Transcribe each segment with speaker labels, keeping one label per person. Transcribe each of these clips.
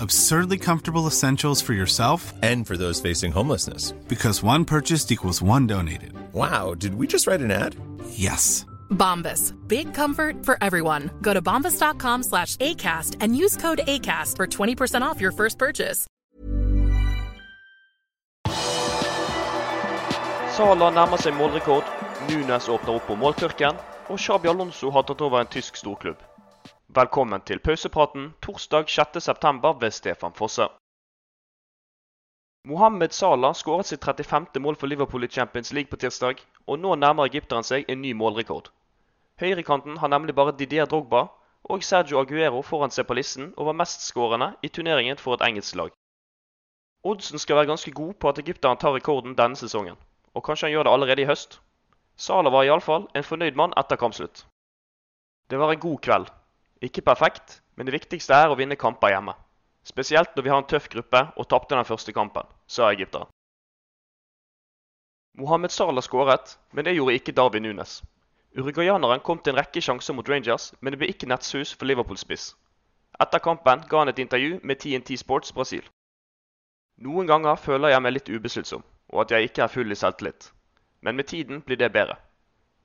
Speaker 1: Absurdly comfortable essentials for yourself
Speaker 2: And for those facing homelessness.
Speaker 1: because one purchased equals one donated.
Speaker 2: Wow, did we just write an ad?
Speaker 1: Yes.
Speaker 3: Bombas. Big comfort for everyone. Go to bombas.com slash ACAST and use code ACAST for 20% off your first purchase.
Speaker 4: Sala nærmer seg målrekord, Nunes åpner opp på måltørken, og Xabi Alonso har tatt over en tysk storklubb. Velkommen til pausepraten torsdag 6.9. ved Stefan Fosse. Mohammed Salah skåret sitt 35. mål for Liverpool i Champions League på tirsdag, og nå nærmer egypteren seg en ny målrekord. Høyrekanten har nemlig bare Didier Drogba og Sergio Aguero foran seg på listen over mestskårende i turneringen for et engelsk lag. Oddsen skal være ganske god på at egypteren tar rekorden denne sesongen, og kanskje han gjør det allerede i høst. Salah var iallfall en fornøyd mann etter kampslutt. Det var en god kveld. Ikke perfekt, men det viktigste er å vinne kamper hjemme. Spesielt når vi har en tøff gruppe og tapte den første kampen, sa egypteren. Mohammed Salah skåret, men det gjorde ikke Darwin Nunes. Uruguayaneren kom til en rekke sjanser mot Rangers, men det ble ikke nettsus for Liverpool-spiss. Etter kampen ga han et intervju med TNT Sports Brasil. Noen ganger føler jeg meg litt ubesluttsom, og at jeg ikke er full i selvtillit. Men med tiden blir det bedre.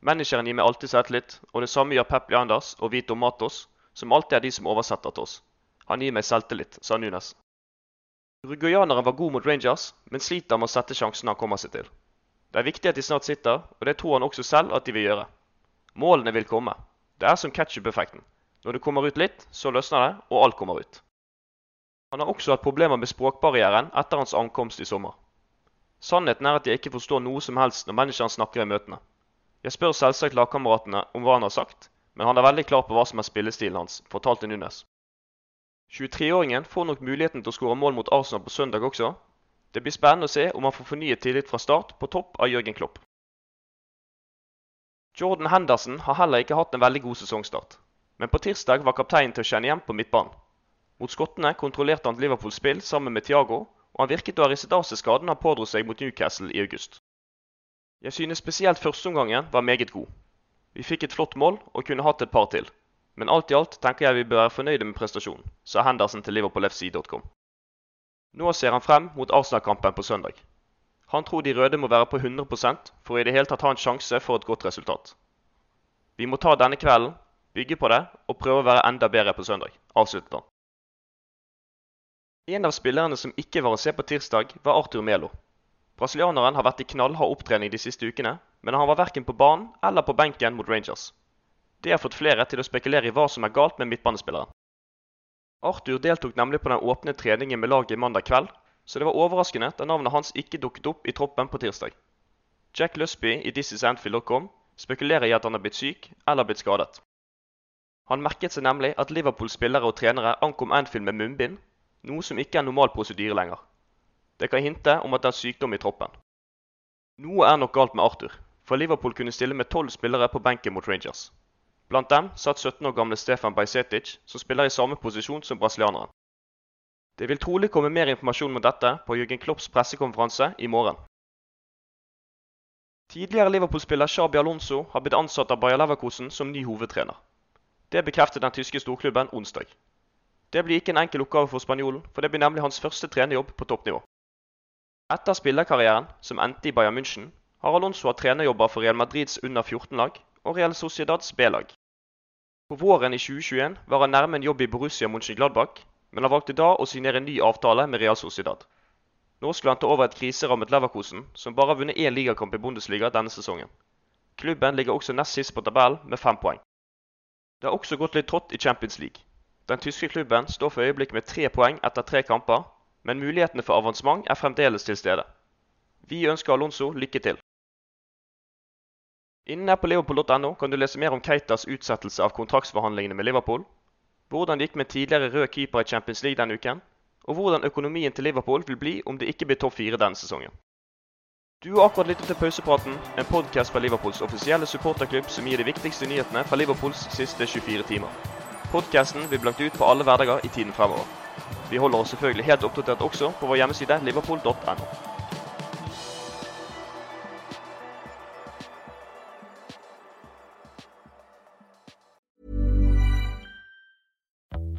Speaker 4: Manageren gir meg alltid selvtillit, og det samme gjør Pep Leanders og Vito Matos, som alltid er de som oversetter til oss. Han gir meg selvtillit, sa Nunes. Uruguayaneren var god mot Rangers, men sliter med å sette sjansene han kommer seg til. Det er viktig at de snart sitter, og det tror han også selv at de vil gjøre. Målene vil komme. Det er som ketsjup-effekten. Når det kommer ut litt, så løsner det, og alt kommer ut. Han har også hatt problemer med språkbarrieren etter hans ankomst i sommer. Sannheten er at jeg ikke forstår noe som helst når menneskene snakker i møtene. Jeg spør selvsagt lagkameratene om hva han har sagt, men han er veldig klar på hva som er spillestilen hans, fortalte Nunes. 23-åringen får nok muligheten til å skåre mål mot Arsenal på søndag også. Det blir spennende å se om han får fornyet tillit fra start på topp av Jørgen Klopp. Jordan Henderson har heller ikke hatt en veldig god sesongstart, men på tirsdag var kapteinen til å kjenne igjen på midtbanen. Mot skottene kontrollerte han Liverpools spill sammen med Thiago, og han virket å ha risset av seg skaden han pådro seg mot Newcastle i august. Jeg synes spesielt førsteomgangen var meget god. Vi fikk et flott mål og kunne hatt et par til, men alt i alt tenker jeg vi bør være fornøyde med prestasjonen, sa Henderson til liverpoolfc.com. Nå ser han frem mot Arsenal-kampen på søndag. Han tror de røde må være på 100 for i det hele tatt ha en sjanse for et godt resultat. Vi må ta denne kvelden, bygge på det og prøve å være enda bedre på søndag, avsluttet han. En av spillerne som ikke var å se på tirsdag, var Arthur Melo. Brasilianeren har vært i knallhard opptrening de siste ukene, men han var verken på banen eller på benken mot Rangers. Det har fått flere til å spekulere i hva som er galt med midtbanespilleren. Arthur deltok nemlig på den åpne treningen med laget mandag kveld, så det var overraskende da navnet hans ikke dukket opp i troppen på tirsdag. Jack Lusby i thisanfield.com spekulerer i at han er blitt syk eller blitt skadet. Han merket seg nemlig at Liverpool-spillere og trenere ankom Anfield med munnbind, noe som ikke er normal prosedyre lenger. Det kan hinte om at det er sykdom i troppen. Noe er nok galt med Arthur, for Liverpool kunne stille med tolv spillere på benken mot Rangers. Blant dem satt 17 år gamle Stefan Bajsetic, som spiller i samme posisjon som brasilianeren. Det vil trolig komme mer informasjon om dette på Jørgen Klopps pressekonferanse i morgen. Tidligere Liverpool-spiller Shabi Alonso har blitt ansatt av Bayer Leverkusen som ny hovedtrener. Det bekreftet den tyske storklubben onsdag. Det blir ikke en enkel oppgave for spanjolen, for det blir nemlig hans første trenerjobb på toppnivå. Etter spillerkarrieren, som endte i Bayern München, har Alonso hatt trenerjobber for Real Madrids under 14-lag og Real Sociedads B-lag. På våren i 2021 var han nærme en jobb i Borussia Mönchengladbach, men han valgte da å signere en ny avtale med Real Sociedad. Nå skulle han ta over et kriserammet Leverkosen, som bare har vunnet én ligakamp i Bundesliga denne sesongen. Klubben ligger også nest sist på tabellen med fem poeng. Det har også gått litt trått i Champions League. Den tyske klubben står for øyeblikket med tre poeng etter tre kamper, men mulighetene for avansement er fremdeles til stede. Vi ønsker Alonso lykke til. Inne på liverpool.no kan du lese mer om Keitas utsettelse av kontraktsforhandlingene med Liverpool, hvordan det gikk med tidligere rød keeper i Champions League denne uken, og hvordan økonomien til Liverpool vil bli om det ikke blir topp fire denne sesongen. Du har akkurat lyttet til Pausepraten, en podkast fra Liverpools offisielle supporterklubb som gir de viktigste nyhetene fra Liverpools siste 24 timer. Podkasten blir blankt ut på alle hverdager i tiden fremover. Vi holder oss selvfølgelig helt oppdatert også på vår hjemmeside liverpool.no.